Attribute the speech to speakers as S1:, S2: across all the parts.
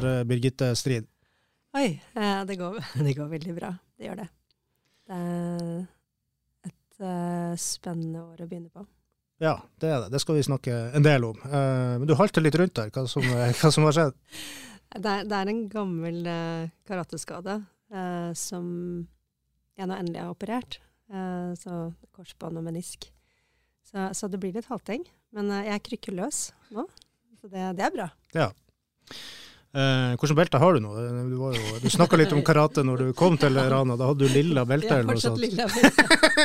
S1: Går, Birgitte Strid?
S2: Oi, eh, det går, det går veldig bra. Det gjør det. Det er et eh, spennende år å begynne på.
S1: Ja, det er det. Det skal vi snakke en del om. Eh, men du halter litt rundt der, hva som, hva som har skjedd?
S2: Det er, det er en gammel karateskade som jeg nå endelig har operert. Så korsbånd og menisk. Så, så det blir litt halting. Men jeg er krykkeløs nå, så det, det er bra.
S1: Ja. Eh, Hvilket belte har du nå? Eh, Du, var jo- du snakka litt om karate når du kom til Rana. Da hadde du lilla belte
S2: Jeg er
S1: eller noe sånt.
S2: lilla.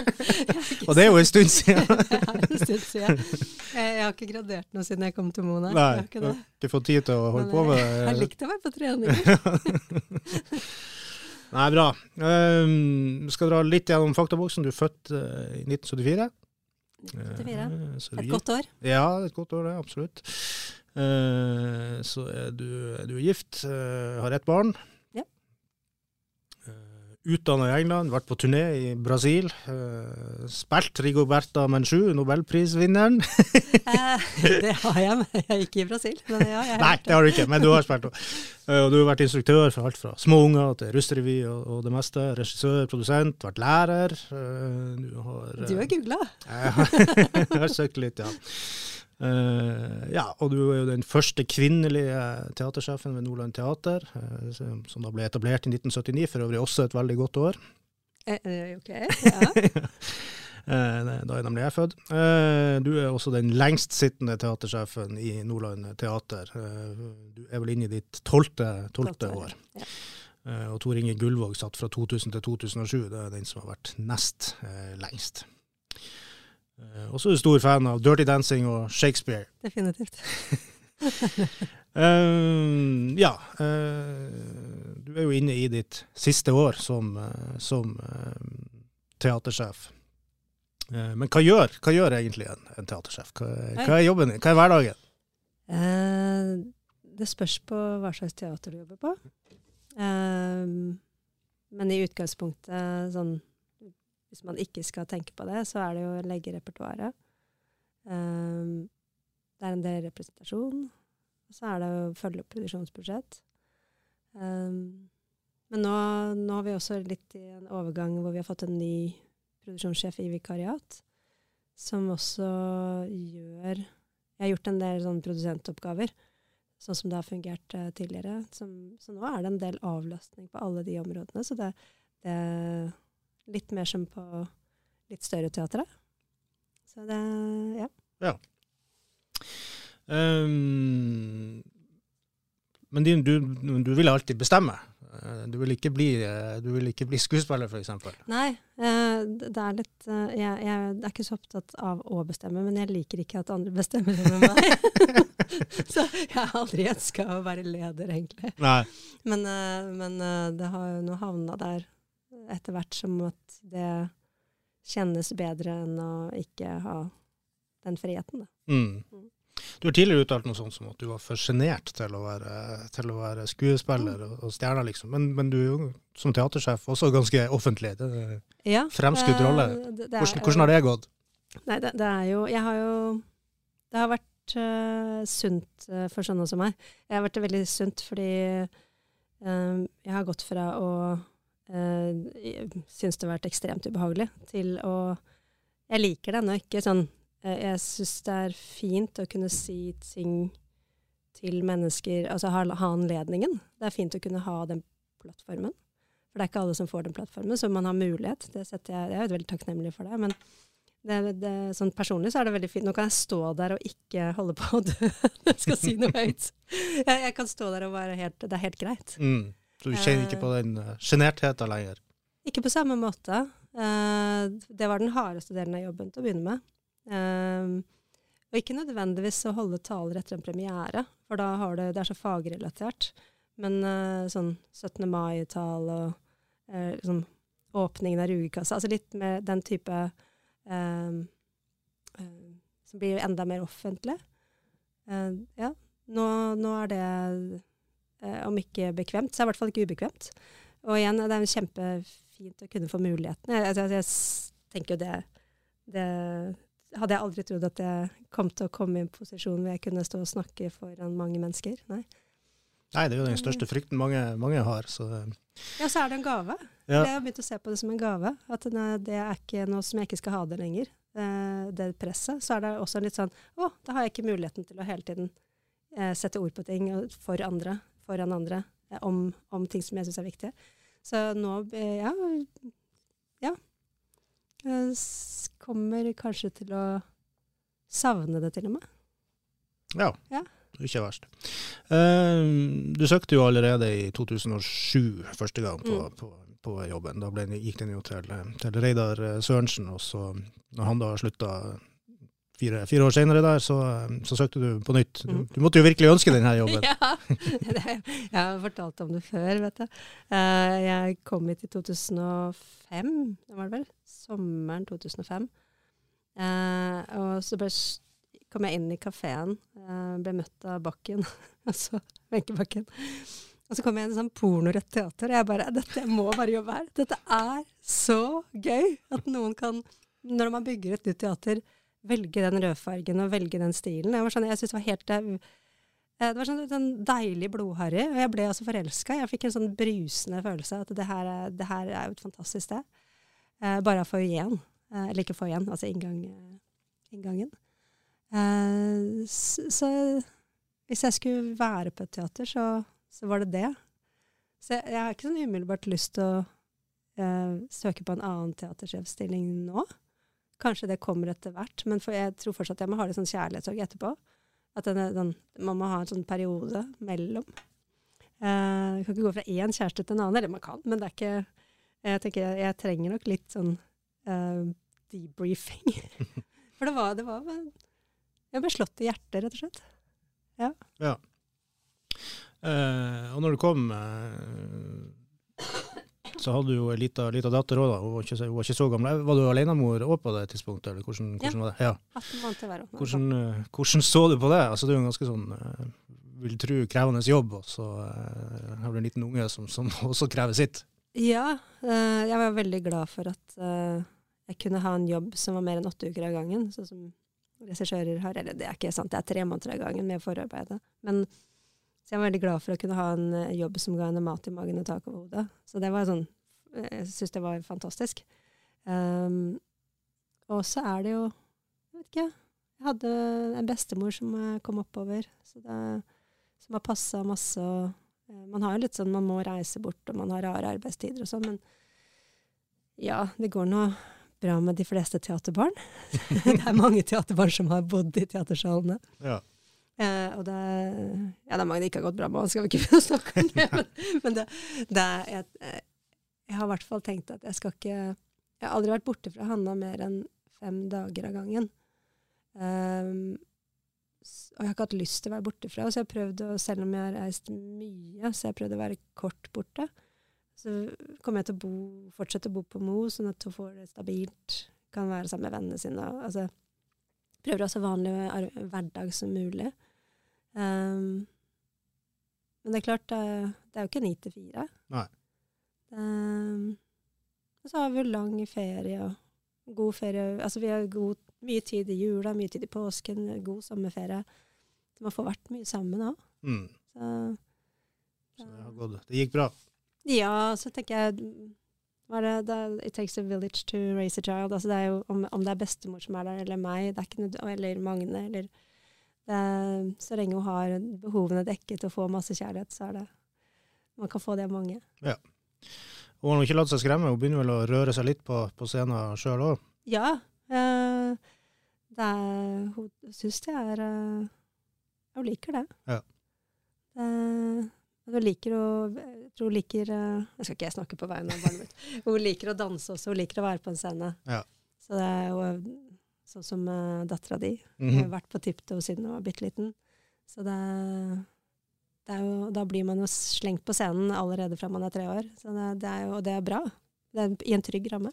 S1: Og det er jo en stund siden.
S2: Er en stund siden. Jeg, jeg har ikke gradert noe siden jeg kom til Mona. Jeg
S1: Nei,
S2: har
S1: du
S2: ikke
S1: har
S2: det.
S1: ikke fått tid til å holde
S2: Men
S1: på med det.
S2: jeg har
S1: det.
S2: likt å være på trening.
S1: Nei, bra. Um, skal dra litt gjennom faktaboksen. Du er født uh, i 1974. 1974. Uh,
S2: Et godt år.
S1: Ja, et godt år, det. Absolutt. Eh, så er du, du er gift, eh, har ett barn.
S2: Ja.
S1: Uh, Utdanna i England, vært på turné i Brasil. eh, spilt Rigoberta Menchu, nobelprisvinneren.
S2: Eh, det har jeg, men jeg er ikke i Brasil. Men ja, jeg har
S1: Nei, det har du ikke, men du har spilt. Og du har vært instruktør for alt fra små unger til russerevy og, og det meste. Regissør, produsent, vært lærer. Du har
S2: Du har googla.
S1: Jeg har søkt litt, ja. Eh, ja, og du er jo den første kvinnelige teatersjefen ved Nordland Teater, uh, som, som da ble etablert i 1979, for øvrig også et veldig godt år.
S2: Eh, eh, ok, ja.
S1: uh, da er nemlig jeg født. Du er også den lengstsittende teatersjefen i Nordland Teater. Du er vel inne i ditt tolvte,
S2: år, ja.
S1: Og Tor Inge Gullvåg satt fra 2000 til 2007. Det er den som har vært nest lengst. Eh, også er du stor fan av Dirty Dancing og Shakespeare.
S2: Definitivt.
S1: Eh, ja, Uh, du er jo inne i ditt siste år som, som eh, teatersjef. Uh, men hva gjør, hva gjør egentlig en, en teatersjef? Hva, hva er jobben din? Hva er hverdagen?
S2: Uh, det spørs på hva slags teater du jobber på. Men i utgangspunktet, sånn Hvis man ikke skal tenke på det, så er det jo å legge repertoaret. Um, det er en del representasjon. Og så er det å følge opp produksjonsbudsjett. Um, men nå, nå har vi også litt i en overgang hvor vi har fått en ny produksjonssjef i vikariat, som også gjør Jeg har gjort en del sånne produsentoppgaver, sånn som det har fungert uh, tidligere. Som, så nå er det en del avlastning på alle de områdene. Så det, det litt mer som på litt større teatre. Så det Ja.
S1: Um, men din, du, du vil alltid bestemme. Eh, Du vil ikke bli, eh, du vil ikke bli skuespiller, f.eks.
S2: Nei, eh, det er litt jeg, jeg er ikke så opptatt av å bestemme, men jeg liker ikke at andre bestemmer over meg. så jeg har aldri ønska å være leder, egentlig.
S1: Nei.
S2: Men, men det har jo nå havna der etter hvert som at det kjennes bedre enn å ikke ha den friheten, da.
S1: Mm. Du har tidligere uttalt noe sånt som at du var for sjenert til, til å være skuespiller og, og stjerne, liksom. Men, men du er jo som teatersjef også ganske offentlig. Det
S2: Ja,
S1: Fremskutt
S2: det,
S1: rolle.
S2: det- er
S1: Hvordan, hvordan har det gått?
S2: Nei, det, det er jo Jeg har jo Det har vært uh, sunt uh, for sånne som meg. Jeg har vært veldig sunt fordi uh, jeg har gått fra å uh, synes det har vært ekstremt ubehagelig, til å Jeg liker det ennå ikke sånn eh, Jeg syns det er fint å kunne si ting til mennesker Altså ha, ha anledningen. Det er fint å kunne ha den plattformen. For det er ikke alle som får den plattformen, så man har mulighet. Det setter jeg, jeg er veldig takknemlig for det. Men det, det, sånn personlig så er det veldig fint. Nå kan jeg stå der og ikke holde på å dø. jeg skal si noe høyt. Jeg, jeg kan stå der og være helt Det er helt greit.
S1: Mm. Så du kjenner ikke på den uh, sjenertheten lenger?
S2: Ikke på samme måte. Eh, det var den hardeste delen av jobben til å begynne med. Eh, og ikke nødvendigvis å holde taler etter en premiere, for da har det, det er så fagrelatert. Men eh, sånn 17. mai-tale og eh, liksom, åpningen av rugekassa, altså litt mer den type um, eh, Som blir enda mer offentlig. Uh, ja. Nå, nå er det, eh, om ikke bekvemt, så er det i hvert fall ikke ubekvemt. Og igjen, det er kjempefint å kunne få mulighetene. Jeg, jeg, jeg tenker jo det, det Hadde jeg aldri trodd at jeg kom til å komme i en posisjon hvor jeg kunne stå og snakke foran mange mennesker. Nei.
S1: Nei, det er jo den største frykten mange, mange har. Så.
S2: Ja, så er det en gave.
S1: Ja.
S2: Jeg har begynt å se på det som en gave. At det, det er ikke noe som jeg ikke skal ha det lenger. Eh, det presset. Så er det også litt sånn Å, da har jeg ikke muligheten til å hele tiden eh, sette ord på ting for andre, foran andre, eh, om, om, ting som jeg syns er viktige. Så nå eh, Ja. ja. Jeg kommer kanskje til å savne det, til og med.
S1: Ja.
S2: ja.
S1: Ikke verst. Uh, du søkte jo allerede i 2007 første gang på, mm. på, på jobben. Da ble, gikk den jo til, til Reidar Sørensen, og så når han da slutta fire, fire, år senere der, så, så, søkte du på nytt. Du, mm. du, måtte jo virkelig ønske denne jobben.
S2: ja, det, jeg har fortalt om det før, vet du. Uh, jeg kom hit i 2005, det var det vel? Sommeren 2005. Uh, eh, og så ble kom jeg inn i kafeen, ble møtt av Bakken, altså Wenche Bakken. Og så kom jeg inn i sånn pornorett teater, og jeg bare Dette jeg må bare jobbe her. Dette er så gøy at noen kan, når man bygger et nytt teater, velge den rødfargen og velge den stilen. Jeg, sånn, jeg synes det var helt eh, det var sånn, sånn deilig blodharry, og jeg ble altså forelska. Jeg fikk en sånn brusende følelse at det her, er, det her er jo et fantastisk sted. Eh, bare for igjen. Eh, eller ikke for igjen, altså inngang, eh, inngangen. Eh, så, så, hvis jeg skulle være på et teater, så, så var det det. Så jeg, jeg, har ikke sånn umiddelbart lyst til å eh, søke på en annen teatersjefstilling nå. Kanskje det kommer etter hvert, men jeg tror fortsatt jeg må ha litt sånn kjærlighetssorg etterpå. At den, den, man må ha en sånn periode mellom. Eh, kan ikke gå fra én kjæreste til en annen, eller man kan, men det er ikke Jeg tenker jeg, trenger nok litt sånn uh, debriefing. For det var, det var jeg ble slått i hjertet, rett og slett. Ja.
S1: ja. Uh, og når du kom, eh, så hadde du jo ei lita, datter òg, da. Hun var, ikke, hun var ikke så gammel. Var du alenemor òg på det tidspunktet? eller hvordan, hvordan
S2: ja.
S1: var det? Ja.
S2: 18 måneder hver år.
S1: Hvordan, eh, hvordan, så du på det? Altså, det er jo en ganske sånn eh, vil tro krevende jobb, og så uh, har du en liten unge som, som også krever sitt.
S2: Ja, jeg var veldig glad for at jeg kunne ha en jobb som var mer enn åtte uker av gangen. sånn som regissører har. Eller det er ikke sant, det er tre måneder av gangen med forarbeidet. Men så jeg var veldig glad for å kunne ha en eh, jobb som ga henne mat i magen og tak over hodet. Så det var sånn Jeg syns det var fantastisk. Um, og så er det jo Jeg vet ikke. Jeg hadde en bestemor som kom oppover, det, som har passa masse. Og, man har jo litt sånn Man må reise bort, og man har rare arbeidstider og sånn, men ja, det går nå bra med de fleste teaterbarn. det er mange teaterbarn som har bodd i teatersalene.
S1: Ja.
S2: Eh, og det, ja, det er mange det ikke har gått bra med, skal vi ikke begynne å snakke om det. Men, men det, det er, jeg, jeg, har i hvert fall tenkt at jeg skal ikke Jeg har aldri vært borte fra Hanna mer enn fem dager av gangen. Um, og jeg har ikke hatt lyst til å være borte fra, så jeg har prøvd å, selv om jeg har reist mye, så jeg har prøvd å være kort borte. Så kommer jeg til å bo, fortsette å bo på Mo, sånn at hun får det stabilt, kan være sammen med vennene sine. Altså, prøver å ha så vanlig hverdag som mulig. Um, men det er klart, det, det er jo ikke ni til fire. Um, og så har vi jo lang ferie og god ferie. Altså vi har god, mye tid i jula, mye tid i påsken, god sommerferie. Så man får vært mye sammen òg.
S1: Mm. Så, så det, har gått, det gikk bra?
S2: Ja, så tenker jeg det, det, It takes a village to raise a child. Altså det er jo, om, om, det er bestemor som er der, eller meg, det er ikke noe, eller Magne, eller er, Så lenge hun har behovene dekket og får masse kjærlighet, så er det Man kan få det av mange.
S1: Ja. Hun har ikke latt seg skremme, hun begynner vel å røre seg litt på, på scenen sjøl òg?
S2: Ja. Øh, det er, hun syns det er øh, Hun liker det.
S1: Ja.
S2: det Hun liker å jeg liker eh, Jeg skal ikke jeg snakke på vegne av barnet mitt. Hun liker å danse også, hun liker å være på en scene.
S1: Ja.
S2: Så det er jo eh, sånn som uh, dattera di. Hun
S1: Mhm.
S2: har vært på TipTo siden hun var bitte liten. Så det, det jo, da blir man jo slengt på scenen allerede fra man er tre år. Så det, det er jo, og det er bra. Det er i en trygg ramme.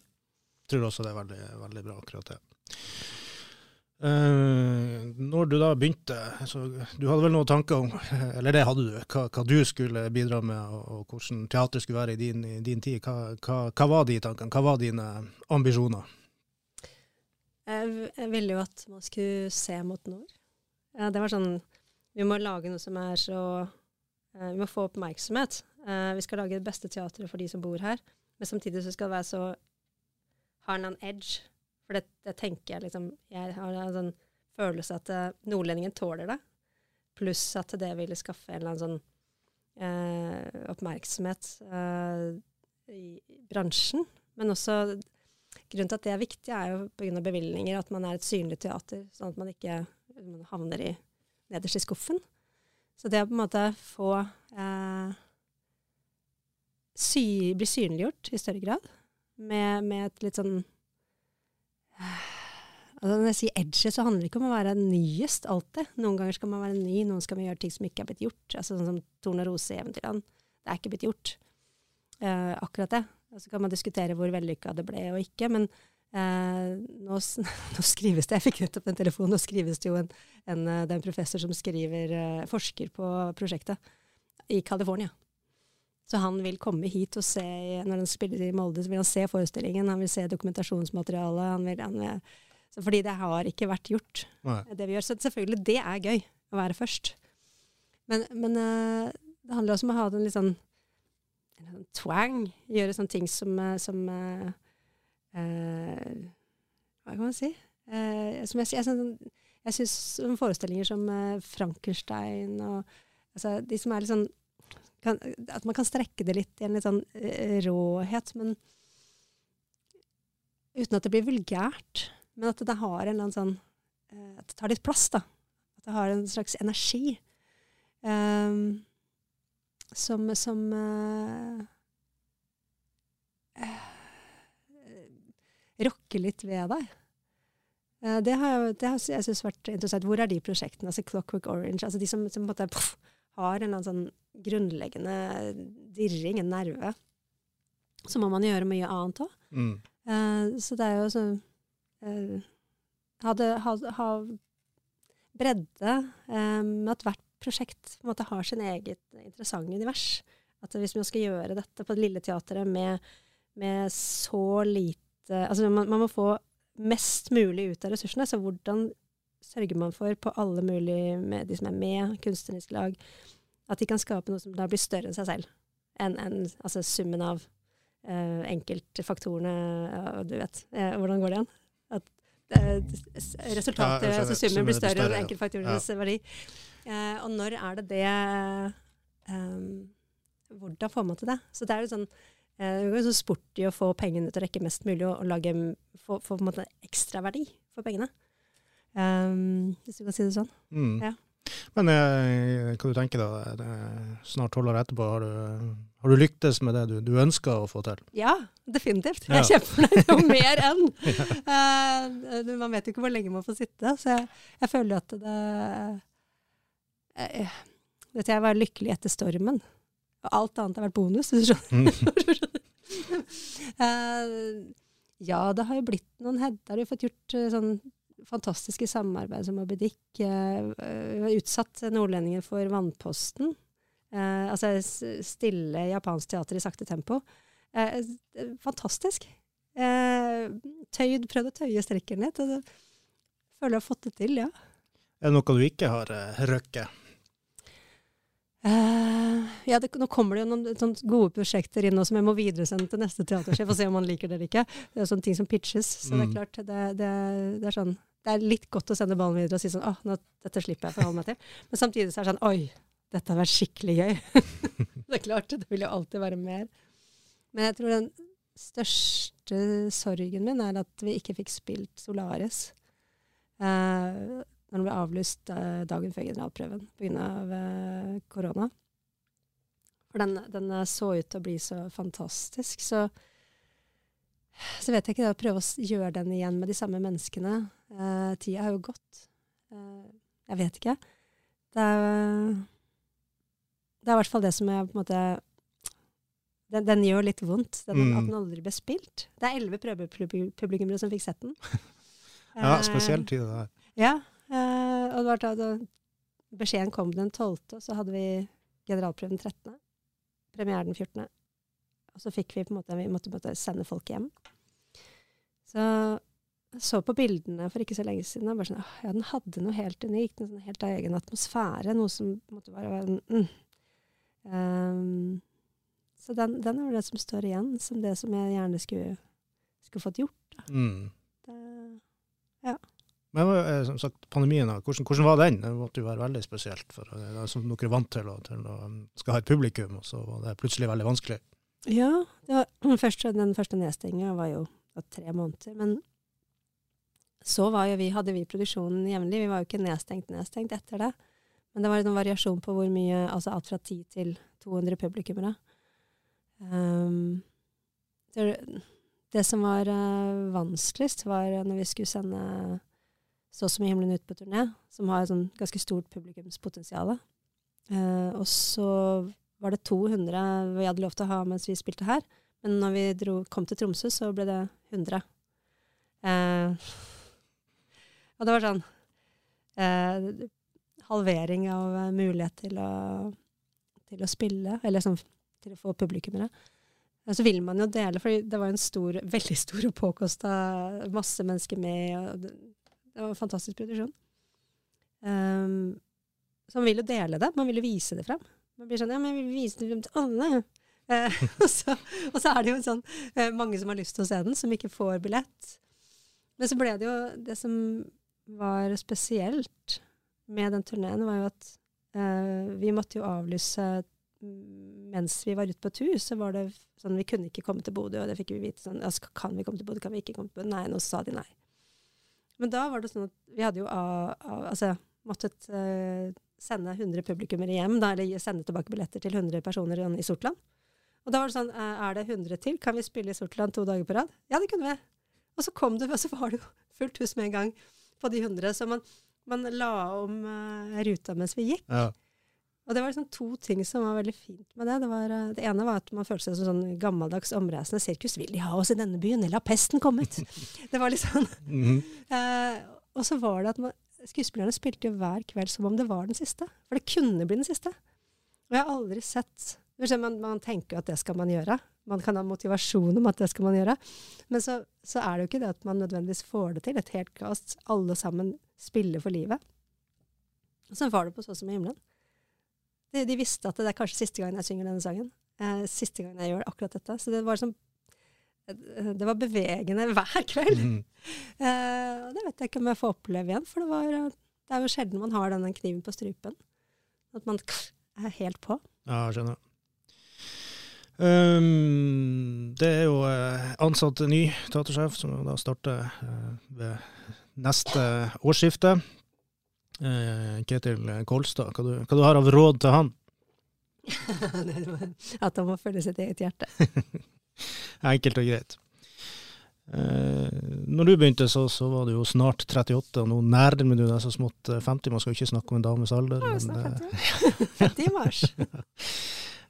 S1: tror også det er veldig, veldig bra, akkurat det. Eh, når du da begynte, så du hadde vel noen tanker om, eller det hadde du, hva, hva du skulle bidra med, og, og hvordan teater skulle være i din, i din tid. Hva, hva, hva var de tankene? Hva var dine ambisjoner?
S2: Jeg, jeg ville jo at man skulle se mot nord. Ja, det var sånn Vi må lage noe som er så eh, Vi må få oppmerksomhet. Eh, vi skal lage det beste teatret for de som bor her. Men samtidig så skal det være så Har den en edge. For det, det tenker jeg liksom Jeg har en sånn følelse at eh, nordlendingen tåler det. Pluss at det ville skaffe en eller annen sånn eh, oppmerksomhet eh, i bransjen. Men også Grunnen til at det er viktig, er jo pga. bevilgninger, at man er et synlig teater, sånn at man ikke man havner i, nederst i skuffen. Så det å på en måte få eh, sy, bli synliggjort i større grad, med, med et litt sånn altså Når jeg sier edgy, så handler det ikke om å være nyest alltid. Noen ganger skal man være ny, noen skal man gjøre ting som ikke er blitt gjort. Altså Sånn som Torn og Rose i eventyrene, Det er ikke blitt gjort. uh, akkurat det. Så kan man diskutere hvor vellykka det ble og ikke, men eh, nå, nå skrives det Jeg fikk nettopp den telefonen. nå skrives det jo en, en, eh, det er en professor som skriver eh, forsker på prosjektet i California. Så han vil komme hit og se, når han spiller i Molde, så vil han se forestillingen, han vil se dokumentasjonsmaterialet. Han vil, han vil, så fordi det har ikke vært gjort,
S1: Nei.
S2: det vi gjør. Så selvfølgelig, det er gøy å være først. Men, men eh, det handler også om å ha den litt sånn en sånn twang. Gjøre sånne ting som, eh, som uh, uh, Hva kan man si? Uh, som jeg, jeg, jeg syns forestillinger som eh, Frankenstein og altså, de som er litt sånn kan, At man kan strekke det litt i en litt sånn eh, råhet, men uten at det blir vulgært. Men at det har en eller annen sånn eh, At det tar litt plass, da. At det har en slags energi. Um, som, som uh, uh, rokker litt ved deg. Eh, det har det har jeg synes vært interessant. Hvor er de prosjektene? Altså Clockwork Orange. altså De som, som på en måte har en sånn grunnleggende dirring, en nerve. Så må man gjøre mye annet òg.
S1: Mm.
S2: Uh, så det er jo sånn uh, ha, bredde eh, med at hvert prosjekt på en måte har sin eget interessante univers. At hvis man skal gjøre dette på det lille teatret med, med så lite Altså man, man må få mest mulig ut av ressursene. Så hvordan sørger man for på alle mulige med de som er med, kunstnerisk lag, at de kan skape noe som da blir større enn seg selv? Enn en, altså summen av uh, enkeltfaktorene ja, Du vet. Eh, hvordan går det igjen? At uh, resultatet,
S1: Ja,
S2: altså summen blir større enn
S1: ja.
S2: enkeltfaktorenes verdi. Uh, og når er det det um, Hvordan får man til det? Så det er jo sånn eh, det er jo sånn sport i å få pengene til å rekke mest mulig, og, og lage, få, få på en måte ekstra verdi for pengene. Ehm, hvis du kan si det sånn.
S1: Mm.
S2: Ja.
S1: Men eh, hva du tenker da? Snart tolv år etterpå, har du, har du lyktes med det du, du ønsker å få til?
S2: Ja, definitivt. Jeg
S1: Ja.
S2: er kjempefornøyd. Og mer enn. Eh, man vet jo ikke hvor lenge man får sitte, så jeg, jeg føler at det uh, vet du, Jeg var lykkelig etter stormen. Og alt annet har vært bonus, hvis du skjønner. uh, ja, det har jo blitt noen Hedda har jo fått gjort eh, sånn fantastiske samarbeid som Moby Dick. har utsatt nordlendinger for Vannposten. Eh, altså stille japansk teater i sakte tempo. Eh, fantastisk. Eh, tøyd, prøvd å tøye strekken litt. Og føler jeg har fått det til, ja.
S1: Er det noe du ikke har røkket?
S2: Uh, ja, det, nå kommer det jo noen noen gode prosjekter inn nå som jeg må videresende til neste teatersjef og se om han liker det eller ikke. Det er sånne ting som pitches. Så det er
S1: Mm.
S2: klart, det, det, det er sånn Det er litt godt å sende ballen videre og si sånn åh, nå, dette slipper jeg å forholde meg til. Men samtidig så er det sånn oi, dette har vært skikkelig gøy. det er klart, det vil jo alltid være mer. Men jeg tror den største sorgen min er at vi ikke fikk spilt Solaris. Uh, når den ble avlyst uh, dagen før generalprøven pga. Uh, korona. For den, den eh, så ut til å bli så fantastisk. Så, så vet jeg ikke det å prøve å gjøre den igjen med de samme menneskene. Eh, tida har jo gått. Uh, jeg vet ikke. Det er, det er i hvert fall det som jeg på en måte den, den gjør litt vondt, den,
S1: Mm.
S2: at den aldri ble spilt. Det er elleve prøvepublikummere som fikk sett den.
S1: Ja,
S2: spesielt
S1: spesiell tid det der.
S2: ja, Uh, og det var da, beskjeden kom den 12., og så hadde vi generalprøven den 13., premiere den 14., og så fikk vi på en måte, vi måtte, måtte sende folk hjem. Så så på bildene for ikke så lenge siden, og bare sånn, «Åh, ja, den hadde noe helt unikt, en sånn helt egen atmosfære, noe som måtte bare være en, mm. um, så den, den er det som står igjen, som det som jeg gjerne skulle, skulle fått gjort.
S1: Mm.
S2: Det,
S1: Men eh, som sagt, pandemien, da, hvordan, hvordan var den? Det måtte jo være veldig spesielt. for eh, det er som dere er vant til, å, til å um, skal ha et publikum, og så var det plutselig veldig vanskelig.
S2: Ja, var, først, den første nedstenginga var jo var tre måneder. Men så vi, hadde vi produksjonen jevnlig. Vi var jo ikke nedstengt nedstengt etter det. Men det var en variasjon på hvor mye, altså alt fra 10 til 200 publikummere. Um, det, det som var uh, vanskeligst, var når vi skulle sende Så som i himmelen ut på turné, som har et sånn ganske stort publikumspotensial. Uh, og så var det 200 vi hadde lov til å ha mens vi spilte her. Men når vi dro, kom til Tromsø, så ble det 100. Eh, og det var sånn eh, Halvering av eh, mulighet til å, til å spille, eller sånn, til å få publikummere. Og så vil man jo dele, for det var en stor, veldig stor og påkosta masse mennesker med. og det, det var en fantastisk produksjon. Um, så man vil jo dele det, man vil jo vise det frem. Man blir sånn Ja, men jeg vil vise det frem til alle. Eh, og, så, og så er det jo sånn eh, mange som har lyst til å se den, som ikke får billett. Men så ble det jo Det som var spesielt med den turneen, var jo at eh, vi måtte jo avlyse mm, mens vi var ute på tur, så var det sånn Vi kunne ikke komme til Bodø, og det fikk vi vite sånn altså, Kan vi komme til Bodø, kan vi ikke komme til Bodø? Nei, nå sa de nei. Men da var det sånn at vi hadde jo av, av, altså, måttet eh, sende 100 publikummere hjem, da, eller sende tilbake billetter til 100 personer i Sortland. Og da var det sånn, eh, er det 100 til? Kan vi spille i Sortland to dager på rad? Ja, det kunne vi. Og så kom du, og så var det jo fullt hus med en gang på de 100. Så man, man la om uh, ruta mens vi gikk.
S1: Ja.
S2: Og det var liksom to ting som var veldig fint med det. Det, var, eh, det ene var at man følte seg som sånn gammeldags omreisende sirkus. Vil de ha oss i denne byen, eller har pesten kommet? det var litt sånn.
S1: -hmm.
S2: Eh, og så var det at man, skuespillerne spilte jo hver kveld som om det var den siste. For det kunne bli den siste. Og jeg har aldri sett man, man tenker jo at det skal man gjøre. Man kan ha motivasjon om at det skal man gjøre. Men så, så er det jo ikke det at man nødvendigvis får det til. Et helt kast. alle sammen spiller for livet. Og så var det på Så som i himmelen. De, de visste at det er kanskje siste gangen jeg synger denne sangen. Eh, siste gangen jeg gjør akkurat dette. Så det var sånn eh, Det var bevegende hver kveld.
S1: Mm.
S2: Eh, og det vet jeg ikke om jeg får oppleve igjen, for det, var, eh, det er jo sjelden man har denne kniven på strupen. At man er helt på.
S1: Ja, skjønner. Um, det er jo eh, ansatt ny teatersjef, som da starter eh, ved neste årsskifte. Uh, Ketil Kolstad, hva du, hva du har av råd til han?
S2: At han må følge sitt eget hjerte.
S1: Enkelt og greit. Uh, når du begynte, så, så var du jo snart 38, og nå nærmer du deg så smått eh, 50. Man skal jo ikke snakke om en dames alder.
S2: Ja, snart
S1: eh,
S2: 50. i mars.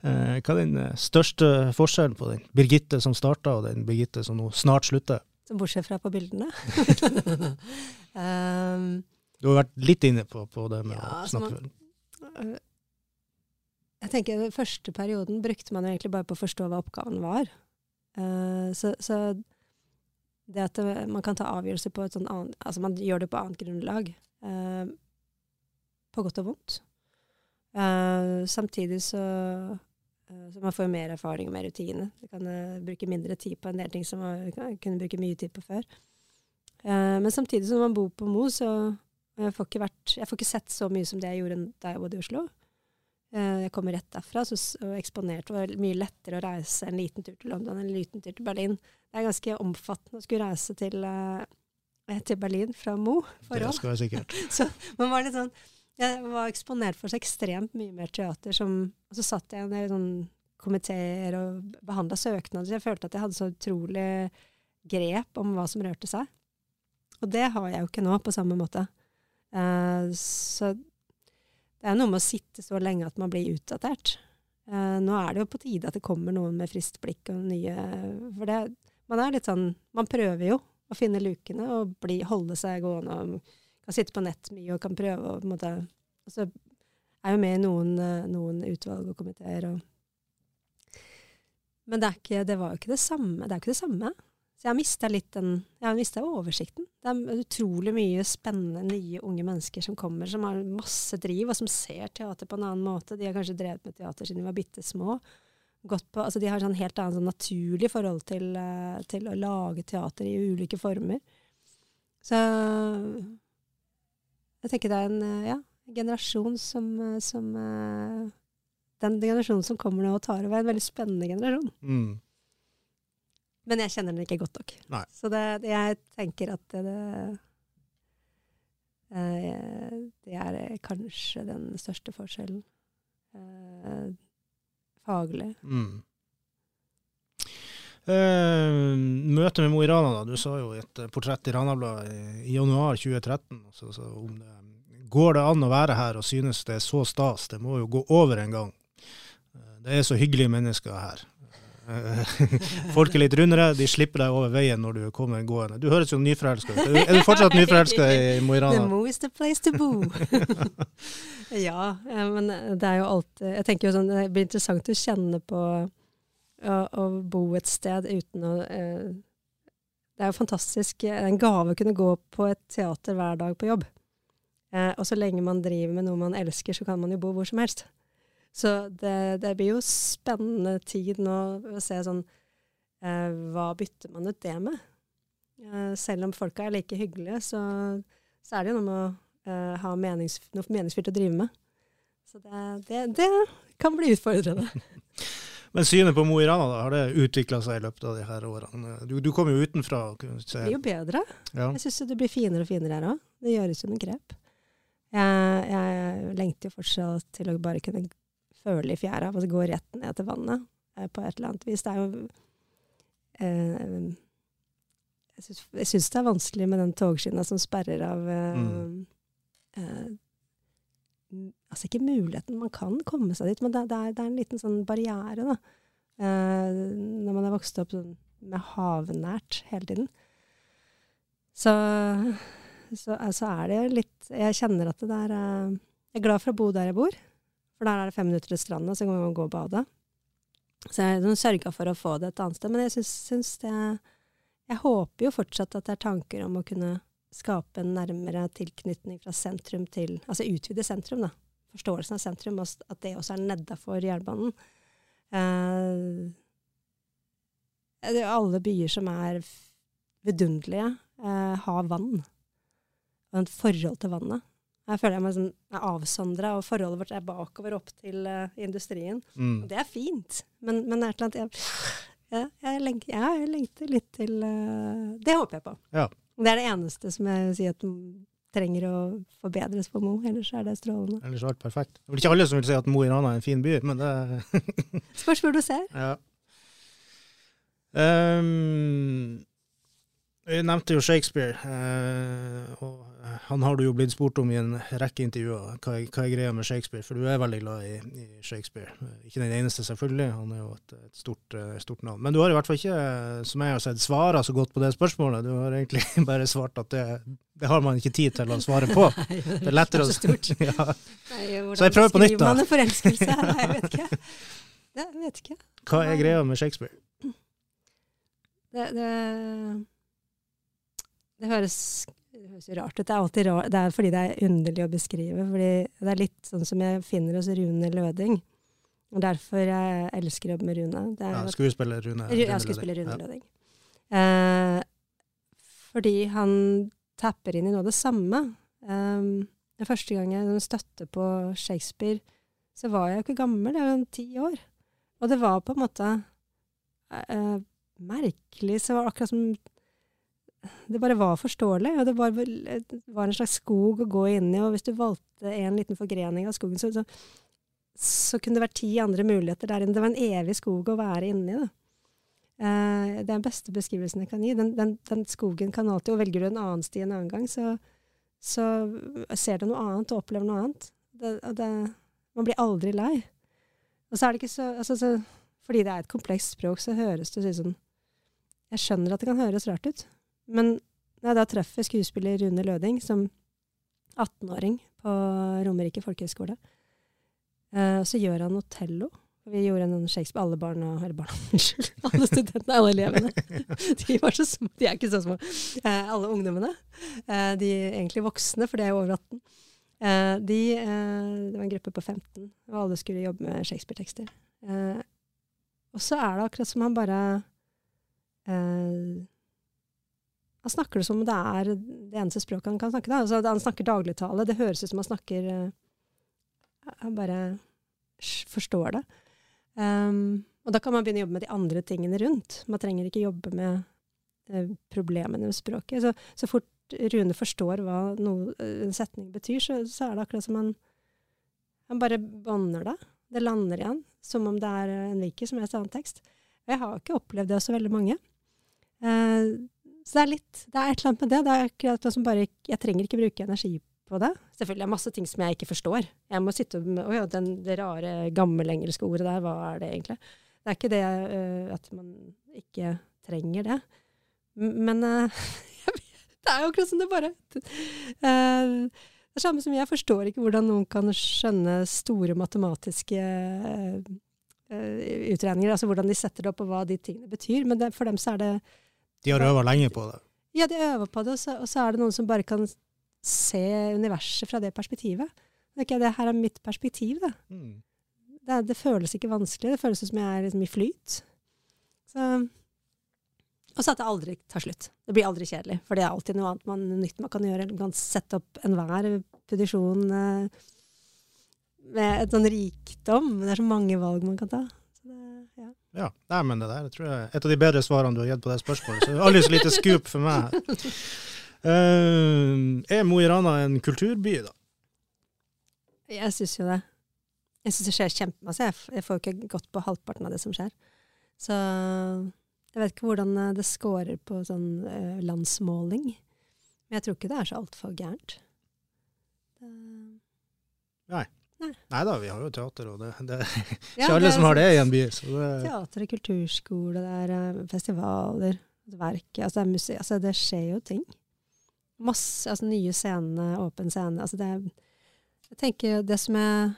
S1: Eh, hva er den eh, største forskjellen på den Birgitte som starta, og den Birgitte som nå snart slutter?
S2: Som bortsett fra på bildene. um,
S1: Du har vært litt inne på, på det med
S2: Ja,
S1: å snakke
S2: man, jeg tenker Den første perioden brukte man egentlig bare på å forstå hva oppgaven var. Uh, så, så det at det, man kan ta avgjørelser på et sånn annet Altså man gjør det på annet grunnlag. Uh, på godt og vondt. Uh, samtidig så eh, så man får mer erfaring og mer rutine. Du kan eh, bruke mindre tid på en del ting som man kunne bruke mye tid på før. Eh, men samtidig som man bor på Mo, så jeg får, ikke vært, jeg får ikke sett så mye som det jeg gjorde da jeg bodde i Oslo. Eh, Jeg kommer rett derfra, så, eksponert. Det var mye lettere å reise en liten tur til London enn en liten tur til Berlin. Det er ganske omfattende å skulle reise til, eh, til Berlin fra Mo Forhold.
S1: Det skal være sikkert.
S2: så man var litt sånn Jeg var eksponert for så ekstremt mye mer teater som Og så satt jeg i sånn komiteer og behandla søknader. Jeg følte at jeg hadde så utrolig grep om hva som rørte seg. Og det har jeg jo ikke nå på samme måte. Uh, så det er noe med å sitte så lenge at man blir utdatert. Uh, nå er det jo på tide at det kommer noen med friskt blikk og nye For det, man er litt sånn Man prøver jo å finne lukene og bli, holde seg gående. og Kan sittet på nett mye og kan prøve å på en måte Og så er jo med i noen, uh, noen utvalg og komiteer. Og, men det, ikke, det, var jo ikke det samme. Det er ikke det samme. Så jeg har mista litt den Jeg har mista oversikten. Det er utrolig mye spennende, nye unge mennesker som kommer, som har masse driv, og som ser teater på en annen måte. De har kanskje drevet med teater siden de var bitte små. På, altså de har sånn helt annet sånn naturlig forhold til, uh, til, å lage teater i ulike former. Så jeg tenker det er en uh, ja, generasjon som, uh, som Den generasjonen som kommer nå og tar over, er en veldig spennende generasjon.
S1: Mm.
S2: Men jeg kjenner den ikke godt nok.
S1: Nei.
S2: Så det, jeg tenker at det, eh, det er kanskje den største forskjellen. Eh, faglig.
S1: Mm. Uh, møtet med Mo i Rana, da. Du sa jo et portrett i Ranabladet i, januar 2013 så, så om det, Går det an å være her og synes det er så stas? Det må jo gå over en gang. Det er så hyggelige mennesker her. Folk er litt rundere, de slipper deg over veien når du kommer gående. Du høres jo nyforelska ut. Er du fortsatt nyforelska i Mo i Rana?
S2: The Mo is the place to bo. ja, men det er jo alltid Jeg tenker jo sånn, det blir interessant å kjenne på å, å bo et sted uten å uh, Det er jo fantastisk. En gave å kunne gå på et teater hver dag på jobb. Uh, og så lenge man driver med noe man elsker, så kan man jo bo hvor som helst. Så det, det, blir jo spennende tid nå å se sånn eh, Hva bytter man ut det med? Eh, selv om folka er like hyggelige, så, så er det jo noe med å eh, ha menings, noe meningsfylt å drive med. Så det, det, det kan bli utfordrende.
S1: Men synet på Mo i Rana, da, har det utvikla seg i løpet av de her årene? Du, du kom jo utenfra.
S2: Det blir jo bedre. Ja. Jeg syns det blir finere og finere her òg. Det gjøres jo noen grep. Jeg, jeg, lengter jo fortsatt til å bare kunne føle i fjæra, og gå rett ned til vannet eh, på et eller annet vis. Det er jo eh, Jeg syns det er vanskelig med den togskinna som sperrer av eh, mm. Eh, altså ikke muligheten, man kan komme seg dit, men det, det, er, det er, en liten sånn barriere, da. Eh, når man er vokst opp sånn med havnært hele tiden. Så, så altså er det litt Jeg kjenner at det der eh, Jeg er glad for å bo der jeg bor. For der er det fem minutter til stranda, så kan man gå og bade. Så jeg har sørga for å få det et annet sted. Men jeg syns, syns det Jeg håper jo fortsatt at det er tanker om å kunne skape en nærmere tilknytning fra sentrum til Altså utvide sentrum, da. Forståelsen av sentrum, at det også er nedafor jernbanen. Eh, alle byer som er vidunderlige, eh, har vann. Og et forhold til vannet. Jeg føler jeg meg sånn, er avsondra, og forholdet vårt er bakover opp til uh, industrien. Mm. Og det er fint, men, men det er et eller annet jeg, jeg, jeg, lengter, jeg, lengter, litt til uh, Det håper jeg på.
S1: Ja.
S2: Det er det eneste som jeg sier at trenger å forbedres på Mo. Ellers er det strålende.
S1: Ellers er det perfekt. Det er ikke alle som vil si at Mo i Rana er en fin by, men det
S2: Spørs hvor du ser.
S1: Ja. Um, jeg nevnte jo Shakespeare, uh, og han har du jo blitt spurt om i en rekke intervjuer. Hva, hva er greia med Shakespeare? For du er veldig glad i, i Shakespeare. Ikke den eneste, selvfølgelig, han er jo et, et stort, uh, stort, navn. Men du har i hvert fall ikke, som jeg har sett, svara så godt på det spørsmålet. Du har egentlig bare svart at det, det har man ikke tid til å svare på. Det er lettere å ja. Så jeg prøver på nytt, da.
S2: Hvordan skriver man en forelskelse? Jeg vet ikke. Vet ikke.
S1: Hva er greia med Shakespeare?
S2: Det, det det høres, det høres jo rart ut. Det er alltid rart. Det er fordi det er underlig å beskrive. fordi Det er litt sånn som jeg finner hos Rune Løding. Og derfor jeg elsker å jobbe med Rune.
S1: ja, skuespiller Rune,
S2: Rune Ja, skuespiller Rune ja. Løding. Eh, fordi han tapper inn i noe av det samme. Eh, den første gang jeg støtte på Shakespeare, så var jeg jo ikke gammel. Jeg var ti år. Og det var på en måte eh, merkelig. Så var det akkurat som det bare var forståelig. Og det var, var en slags skog å gå inn i, og hvis du valgte en liten forgrening av skogen, så, så, så kunne det vært ti andre muligheter der inne. Det var en evig skog å være inni. da. Eh, det er den beste beskrivelsen jeg kan gi. Den, den, den, skogen kan alltid Og velger du en annen sti en annen gang, så, så ser du noe annet og opplever noe annet. Det, det, man blir aldri lei. Og så er det ikke så, altså, så Fordi det er et komplekst språk, så høres det sånn Jeg skjønner at det kan høres rart ut, men nei, da treffer skuespiller Rune Løding som 18-åring på Romerike folkehøgskole, eh, så gjør han Otello. Vi gjorde en Shakespeare Alle barna Eller barna, unnskyld. Alle studentene, alle elevene. De var så små. De er ikke så små. Eh, alle ungdommene. Eh, de er egentlig voksne, for de er over 18. Eh, de, eh, det var en gruppe på 15, og alle skulle jobbe med Shakespeare-tekster. Eh, og så er det akkurat som han bare eh, Han snakker det som det er det eneste språket han kan snakke. Altså, han snakker dagligtale. Det høres ut som han snakker Han bare forstår det. Um, og da kan man begynne å jobbe med de andre tingene rundt. Man trenger ikke jobbe med uh, problemene med språket. Så, så, fort Rune forstår hva noe, eh, en setning betyr, så, så, er det akkurat som han, han bare bånder det. Det lander igjen, som om det er en Viki som helst annen tekst. Og jeg har ikke opplevd det hos så veldig mange. Uh, så det er litt, det er et eller annet med det. det er akkurat som bare, Jeg trenger ikke bruke energi på det. Selvfølgelig er det masse ting som jeg ikke forstår. Jeg må sitte med Å ja, den, det rare gammelengelske ordet der, hva er det egentlig? Det er ikke det uh, at man ikke trenger det. Men uh, det er jo akkurat som det bare uh, Det er samme som jeg forstår ikke hvordan noen kan skjønne store matematiske utregninger. Altså hvordan de setter det opp, og hva de tingene betyr. Men det, for dem så er det
S1: De har øva lenge på det?
S2: Ja, de øver på det, og så, og så er det noen som bare kan se universet fra det perspektivet. Okay, det her er mitt perspektiv, da. Mm. Det, det, føles ikke vanskelig. Det føles som jeg er liksom i flyt. Så, og så at det aldri tar slutt. Det blir aldri kjedelig. For det er alltid noe annet man, nytt man kan gjøre. Man kan sette opp enhver produksjon eh, med et sånn rikdom. Det er så mange valg man kan ta.
S1: Ja. ja. Nei, men det der jeg tror jeg er et av de bedre svarene du har gitt på det spørsmålet. Så aldri så lite scoop for meg. Uh, er Mo i Rana en kulturby, da?
S2: Jeg syns jo det. Jeg syns det skjer kjempemasse. Jeg får jo ikke gått på halvparten av det som skjer. Så jeg vet ikke hvordan eh, det scorer på sånn uh, landsmåling. Men jeg tror ikke det er så altfor gærent.
S1: Uh, Nei. Nei da, vi har jo teater, og det, det er ikke ja, alle som har det i en by.
S2: Teater, kulturskole, det er festivaler, verk altså det, er altså det skjer jo ting. Masse altså nye scener, åpen scene. Altså det, jeg tenker det som er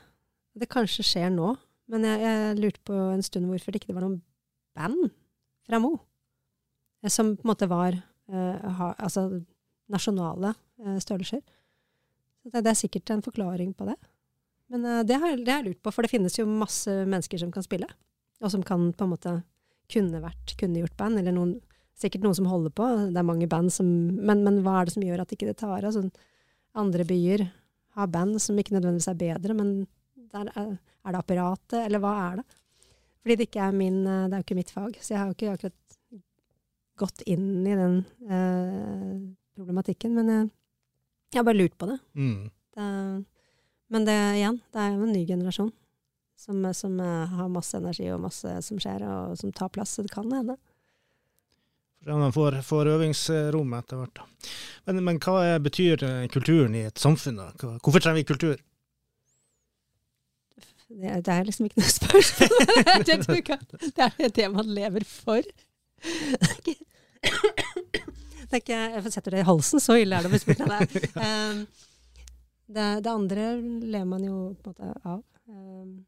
S2: Det kanskje skjer nå, men jeg, jeg lurte på en stund hvorfor det ikke var noen band fra Mo. Eh, som på en måte var uh, ha, altså nasjonale uh, størrelser. Det, det, er sikkert en forklaring på det. Men uh, det, har, det har jeg lurt på, for det finnes jo masse mennesker som kan spille. Og som kan på en måte kunne vært, kunne gjort band, eller noen sikkert noen som holder på. Det er mange band som Men, men hva er det som gjør at ikke det tar av? Altså, andre byer har band som ikke nødvendigvis er bedre, men der er, er, det apparatet, eller hva er det? Fordi det ikke er min eh, Det er jo ikke mitt fag, så jeg har jo ikke akkurat gått inn i den eh, problematikken. Men jeg, jeg, har bare lurt på det. Mm. det men det igjen, det er jo en ny generasjon som, som, eh, har masse energi og masse som skjer, og som tar plass. Så det kan hende.
S1: For man får, får øvingsrom etter hvert. Men, men, hva betyr eh, kulturen i et samfunn? da? Hvorfor trenger vi kultur?
S2: Det, det er liksom ikke noe spørsmål. det er det man lever for. Det er ikke, jeg setter det i halsen, så ille er det å bli spurt av det. Um, det. det. andre ler man jo på en måte av. Um,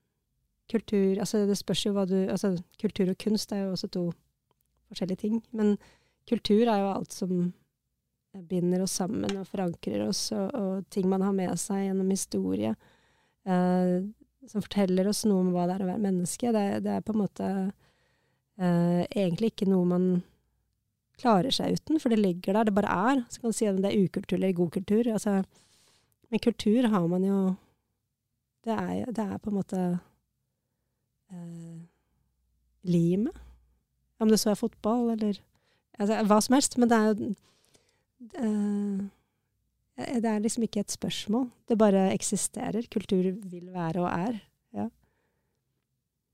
S2: kultur altså det spørs jo hva du altså Kultur og kunst er jo også to forskjellige ting. Men kultur er jo alt som binder oss sammen og forankrer oss, og, og ting man har med seg gjennom historie. Eh, som forteller oss noe om hva det er å være menneske. Det, det er på en måte eh, egentlig ikke noe man klarer seg uten, for det ligger der. Det bare er. Så kan du si om det er ukultur eller god kultur. Altså, men kultur har man jo Det er, det er på en måte eh, limet. Om det så er fotball eller altså, hva som helst. Men det er, eh, det er liksom ikke et spørsmål. Det bare eksisterer. Kultur vil være og er. Ja.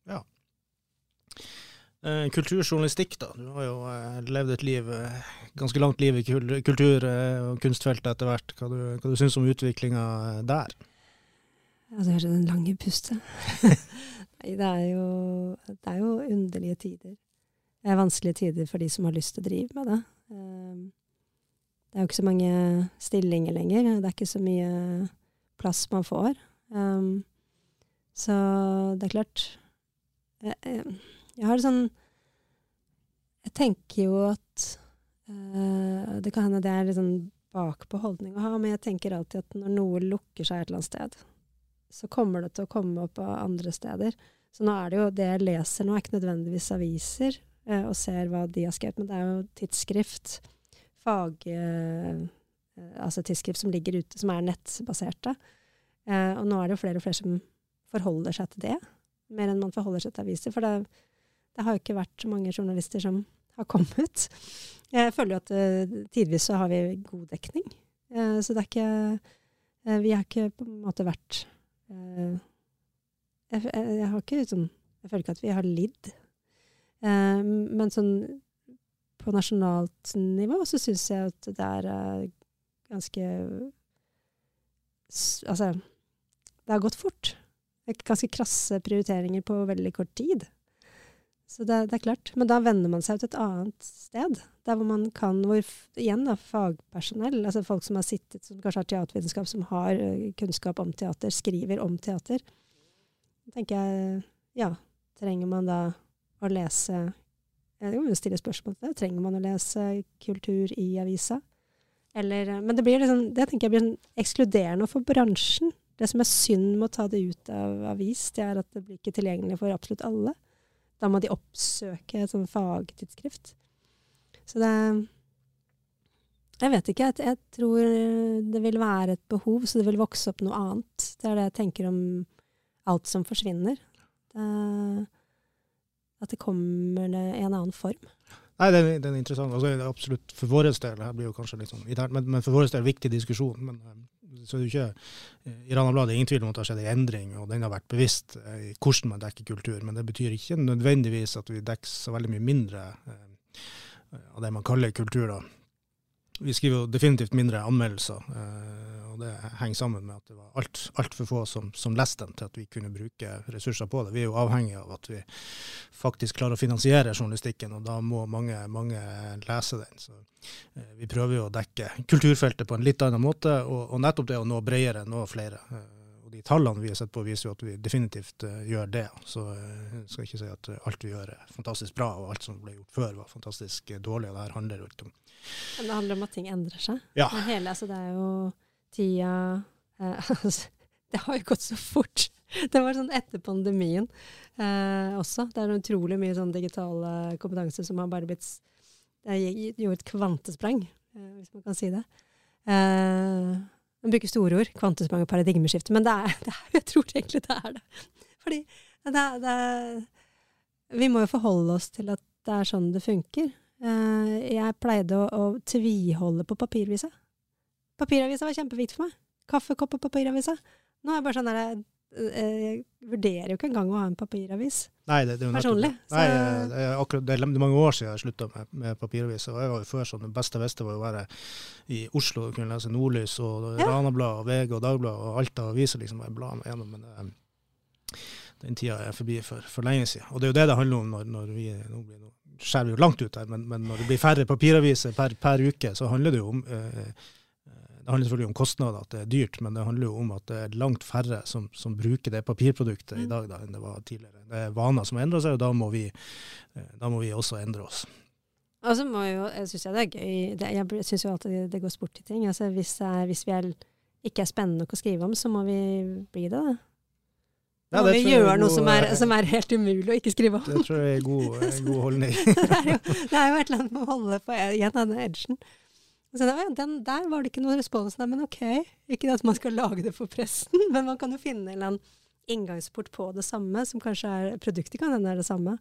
S1: ja. Eh, kulturjournalistikk, da. Du har jo eh, levd et liv, eh, ganske langt liv i kultur- og kunstfeltet etter hvert. Hva du, hva du syns om utviklinga der?
S2: Du hører den lange pustet. Nei, det er, jo, det er jo underlige tider. Det er vanskelige tider for de som har lyst til å drive med det. Det er jo ikke så mange stillinger lenger. Det er ikke så mye plass man får. Så det er klart jeg, har sånn Jeg tenker jo at øh, Det kan hende det er litt sånn bakpå holdning å ha, men jeg tenker alltid at når noe lukker seg et eller annet sted, så kommer det til å komme opp av andre steder. Så nå er det jo det jeg leser nå, er ikke nødvendigvis aviser øh, og ser hva de har skrevet, men det er jo tidsskrift, fag... Øh, altså tidsskrift som ligger ute, som er nettbaserte. og nå er det jo flere og flere som forholder seg til det, mer enn man forholder seg til aviser. For det, det har jo ikke vært så mange journalister som har kommet. Jeg føler jo at uh, tidvis så har vi god dekning. Uh, så det er ikke uh, Vi har ikke på en måte vært jeg, jeg, har ikke sånn Jeg føler ikke at vi har lidd. men sånn på nasjonalt nivå så syns jeg at det er ganske Altså, det har gått fort. Ganske krasse prioriteringer på veldig kort tid. Så det, det, er klart. Men da vender man seg til et annet sted. Der hvor man kan hvor, Igjen, da, fagpersonell, altså folk som har sittet, som kanskje har teatervitenskap, som har uh, kunnskap om teater, skriver om teater. Da tenker jeg Ja, trenger man da å lese Jeg må stille spørsmål til det. Trenger man å lese kultur i avisa? Eller Men det blir liksom, det tenker jeg blir sånn ekskluderende for bransjen. Det som er synd med å ta det ut av avis, det er at det blir ikke tilgjengelig for absolutt alle. Da må de oppsøke et sånn fagtidsskrift. Så det Jeg vet ikke. Jeg, jeg, tror det vil være et behov, så det vil vokse opp noe annet. Det er det jeg tenker om alt som forsvinner. Det, at det kommer i en annen form.
S1: Nei, den, den er interessant. Altså, absolutt for vår del, her blir jo kanskje litt sånn men, men for vår del viktig diskusjon. Men, eh, så er det jo ikke, eh, I Rana Blad er ingen tvil om at det har skjedd en endring, og den har vært bevisst eh, i hvordan man dekker kultur. Men det betyr ikke nødvendigvis at vi dekker så veldig mye mindre av det man kaller kultur. da. Vi skriver jo definitivt mindre anmeldelser det henger sammen med at det var altfor alt få som, som, leste dem til at vi kunne bruke ressurser på det. Vi er jo avhengig av at vi faktisk klarer å finansiere journalistikken, og da må mange, mange lese den. Så eh, vi prøver jo å dekke kulturfeltet på en litt annen måte, og, og nettopp det å nå bredere, nå flere. Eh, og de tallene vi har sett på, viser jo at vi definitivt uh, gjør det. Så uh, jeg skal ikke si at alt vi gjør er fantastisk bra, og alt som ble gjort før var fantastisk dårlig. og det her handler jo ikke om
S2: Men det handler om at ting endrer seg?
S1: Ja.
S2: Hele, altså det er jo tida eh, altså, Det har jo gått så fort. Det var sånn etter pandemien eh, også. Det er utrolig mye sånn digitale kompetanse som har bare blitt Det gjorde et kvantesprang, eh, hvis man kan si det. Eh, man bruker store ord. Kvantesprang og paradigmeskifte. Men det er, det er, jeg tror egentlig det er det. Fordi det, det, Vi må jo forholde oss til at det er sånn det funker. Eh, jeg pleide å, å tviholde på papirvisa. Papiravisa var kjempeviktig for meg. Kaffekopp og papiravisa. Nå er jeg bare sånn der jeg, eh, jeg vurderer jo ikke engang å ha en papiravis.
S1: Nei, det, det er jo
S2: Personlig.
S1: Nei, det, er akkurat, det er mange år siden jeg slutta med, med papiravis. Og jeg var jo før sånn, Det beste jeg visste, var å være i Oslo og kunne lese Nordlys og ja. Ranablad og VG og Dagbladet og alt av aviser. liksom, jeg bla meg gjennom, men det, Den tida er forbi for, for, lenge siden. Og det er jo det det handler om når, når vi nå blir nå skjærer vi jo langt ut her, men, men, når det blir færre papiraviser per, per uke, så handler det jo om uh, det handler selvfølgelig om kostnader, at det er dyrt, men det handler jo om at det er langt færre som, som bruker det papirproduktet mm. i dag da, enn det var tidligere. Det er vaner som endrer seg, og da må vi, eh, da må vi også endre oss.
S2: Og så må jo, jeg syns det er gøy det, Jeg syns jo alltid det går sport i ting. Altså hvis, hvis vi er, ikke er spennende nok å skrive om, så må vi bli det. da. Ja, må vi gjøre noe som er, som er, helt umulig å ikke skrive om.
S1: Det tror jeg er en god, god holdning.
S2: det, er jo, det er jo et eller annet med å holde på igjen denne edgen. Så da, den, der var det ikke noe respons. Nei, men ok. Ikke at man skal lage det for pressen, men man kan jo finne en eller annen inngangsport på det samme, som kanskje er Produktet kan hende er det samme,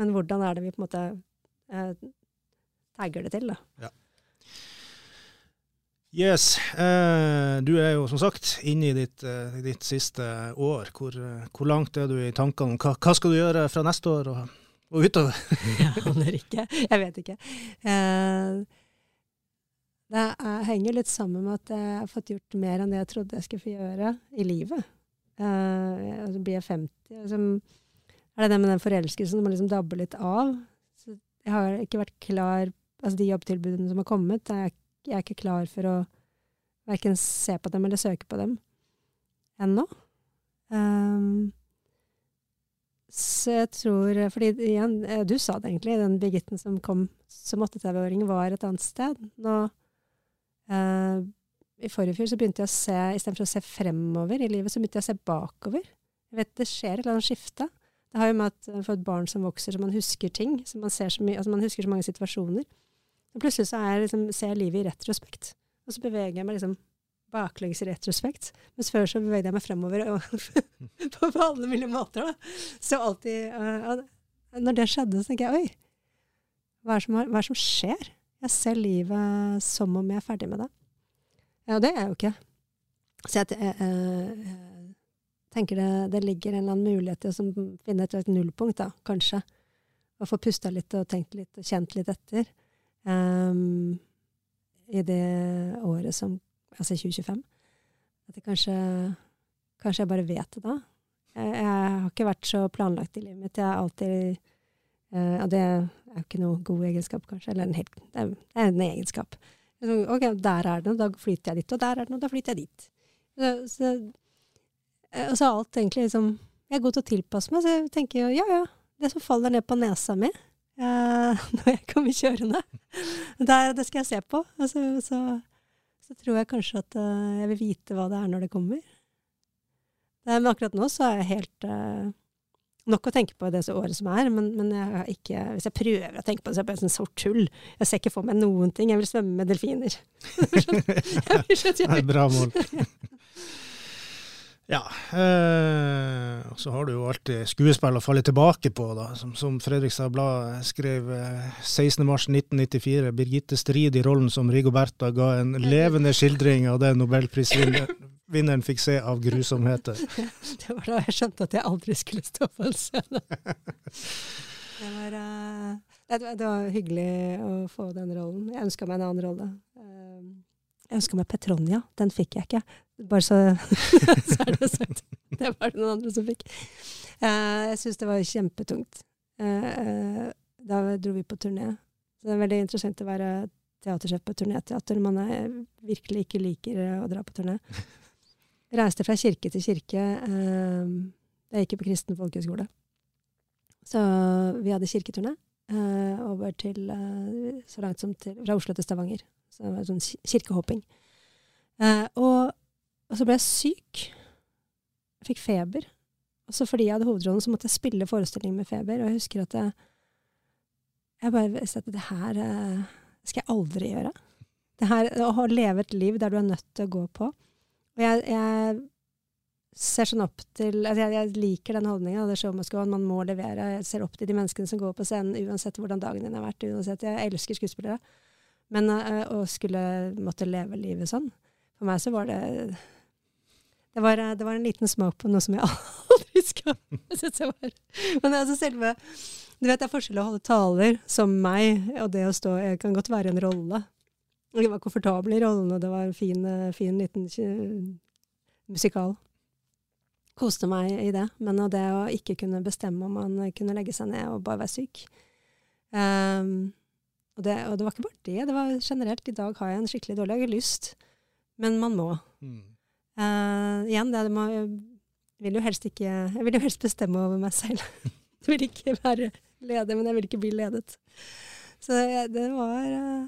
S2: men hvordan er det vi på en måte eh, tagger det til, da.
S1: Ja. Yes. Eh, du er jo som sagt inne i ditt, eh, ditt siste år. Hvor, hvor, langt er du i tankene? Hva, hva skal du gjøre fra neste år og, og utover?
S2: jeg aner ikke. Jeg vet ikke. Eh, det er, henger litt sammen med at jeg har fått gjort mer enn det jeg trodde jeg skulle få gjøre i livet. Uh, og så blir jeg 50. Liksom, er det det med den forelskelsen som man liksom dabber litt av? Så jeg har ikke vært klar Altså de jobbtilbudene som har kommet, jeg jeg er ikke klar for å verken se på dem eller søke på dem ennå. Um, så jeg tror Fordi igjen, eh, du sa det egentlig, den Birgitten som kom som 38-åring, var et annet sted. Nå uh, I forrige fjor så begynte jeg å se Istedenfor å se fremover i livet, så begynte jeg å se bakover. Jeg vet Det skjer et eller annet skifte. Det har jo med at for et barn som vokser, så man husker ting. så Man, ser så mye, altså man husker så mange situasjoner. Og plutselig så er, liksom, ser jeg livet i retrospekt. Og så beveger jeg meg liksom baklengs i retrospekt. Mens før så bevegde jeg meg fremover på, på, alle mulige måter. Da. Så alltid uh, Når det skjedde, så tenker jeg oi, hva er, som, det som skjer? Jeg ser livet som om jeg er ferdig med det. Og det er jeg jo ikke. Så jeg uh, tenker det, det, ligger en eller annen mulighet til å finne et, nullpunkt, da, kanskje. Og få pusta litt og tenkt litt og kjent litt etter um, i det året som Altså 2025. At jeg kanskje Kanskje jeg bare vet det da. Jeg, jeg har ikke vært så planlagt i livet mitt. Jeg har alltid Og det er jo ikke noe god egenskap, kanskje. Eller en helt, er en egenskap. Ok, der er det noe, da flytter jeg dit. Og der er det noe, da flytter jeg dit. Så, så, eh, og så er alt egentlig liksom Jeg er god til å tilpasse meg, så jeg tenker jo ja ja, det som faller ned på nesa mi, uh, når jeg kommer kjørende. Det, det, skal jeg se på. Og så, så, tror jeg kanskje at uh, jeg vil vite hva det er når det kommer. Men akkurat nå så er jeg helt uh, Nok å tenke på det året som er, men, men jeg ikke, hvis jeg prøver å tenke på det, så er det bare sånn sort hull. Jeg ser ikke for meg noen ting. Jeg vil svømme med delfiner.
S1: det er et bra mål. Ja. Eh, og så har du jo alltid skuespill å falle tilbake på, da. Som, som Fredrikstad Blad skrev eh, 16.3.1994. Birgitte Strid i rollen som Rigoberta ga en levende skildring av det nobelprisvinneren fikk se av grusomheter.
S2: Det var da jeg skjønte at jeg aldri skulle stå på en scene. Det var, uh, det, det var hyggelig å få den rollen. Jeg ønska meg en annen rolle. Uh, jeg ønska meg Petronia. Den fikk jeg ikke. Bare så, så er det sagt. Det var det noen andre som fikk. Uh, jeg syns det var kjempetungt. Da dro vi på turné. Så det er veldig interessant å være teatersjef på turnéteater man er, virkelig ikke liker å dra på turné. Reiste fra kirke til kirke. da jeg gikk på kristen folkehøgskole. Så vi hadde kirketurné over til så langt som til, fra Oslo til Stavanger. Så det var sånn kirkehopping. Eh, og, og, så ble jeg syk. Jeg fikk feber. Og så fordi jeg hadde hovedrollen, så måtte jeg spille forestilling med feber. Og jeg husker at jeg, jeg bare visste at det her eh, skal jeg aldri gjøre. Det her, Å leve et liv der du er nødt til å gå på. Og jeg, jeg ser sånn opp til altså jeg, jeg, liker den holdninga. Det show must go Man må levere. Jeg ser opp til de menneskene som går på scenen, uansett hvordan dagen din har vært. uansett, Jeg elsker skuespillere. Men uh, å skulle måtte leve livet sånn For meg så var det det var, det var en liten smak på noe som jeg aldri skal jeg var. Men altså selve Du vet det er forskjell å holde taler som meg, og det å stå Jeg kan godt være en rolle. Jeg var komfortabel i rollen, og det var en fin, fin liten musikal. Koste meg i det. Men det å ikke kunne bestemme om man kunne legge seg ned og bare være syk um, og det, og det, var ikke bare det, det var generelt. I dag har jeg en skikkelig dårlig Jeg har lyst, men man må. Mm. Uh, igjen, det, må, jeg vil ikke Jeg vil jo helst bestemme over meg selv. jeg vil ikke være leder, men jeg vil ikke bli ledet. Så det, det var uh,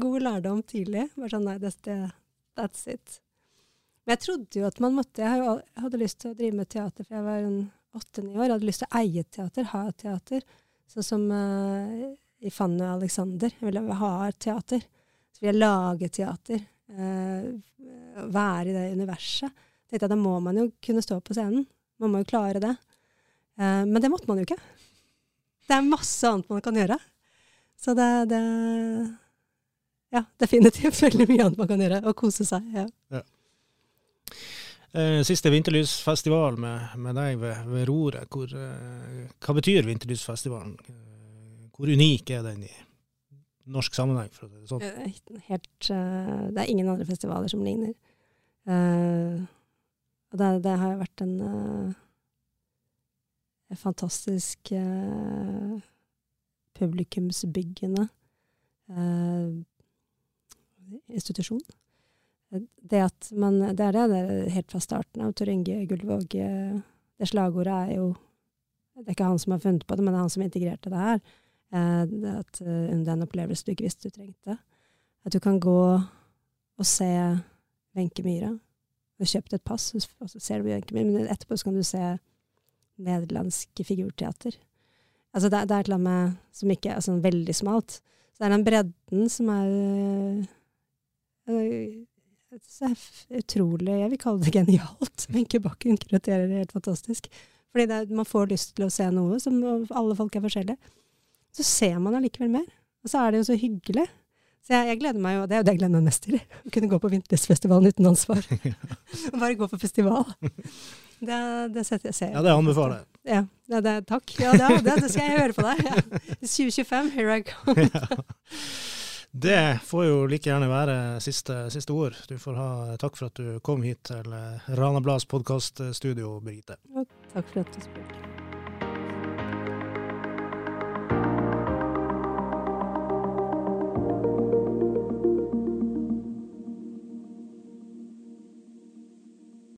S2: god lærdom tidlig. Bare sånn nei, det, that's it. Men jeg trodde jo at man måtte Jeg, hadde lyst til å drive med teater, for jeg var åtte-ni år. Jeg hadde lyst til å eie teater, ha teater. Sånn som uh, i Fanny og Alexander. Jeg ville ha teater. Så ville jeg lage teater. Uh, være i det universet. Tenkte jeg, Da må man jo kunne stå på scenen. Man må jo klare det. Uh, men det måtte man jo ikke. Det er masse annet man kan gjøre. Så det, det ja, definitivt veldig mye annet man kan gjøre. Og kose seg. ja.
S1: ja. Siste vinterlysfestival med, med deg ved, ved roret. Hvor, eh, hva betyr vinterlysfestivalen? Eh, Hvor unik er den i norsk sammenheng? For det sånn?
S2: Eh, Helt, eh, det er ingen andre festivaler som ligner. Eh, og det, det har jo vært en, eh, en fantastisk eh, publikumsbyggende eh, institusjon. Det at man Det er det, det er helt fra starten av. Tor Inge Gullvåg eh, Det slagordet er jo Det er ikke han som har funnet på det, men det er han som integrerte det her. Eh, det at eh, den opplevelse du ikke visste du trengte. At du kan gå og se Wenche Myhre. Du har kjøpt et pass, og så ser du Wenche Myhre, men etterpå så kan du se nederlandsk figurteater. Altså det, det er et eller annet med som ikke er sånn veldig smalt. Så det er den bredden som er øh, så er utrolig Jeg vil kalle det genialt. Wenche Bakken kuraterer det helt fantastisk. Fordi det er, man får lyst til å se noe som alle folk er forskjellige. Så ser man allikevel mer. Og så er det jo så hyggelig. Så jeg, jeg gleder meg jo, det er jo det jeg gleder meg mest til. Å kunne gå på Vinterfestivalen uten ansvar. Bare gå på festival. Det, det setter jeg ser.
S1: Ja, det anbefaler jeg.
S2: Ja, det, det, takk. Ja, det, det, det skal jeg høre på deg. Ja. 2025, here I come.
S1: Det får jo like gjerne være siste, siste ord. Du får ha takk for at du kom hit til Rana Blads podkaststudio, Birgitte.
S2: Takk for at du spurte.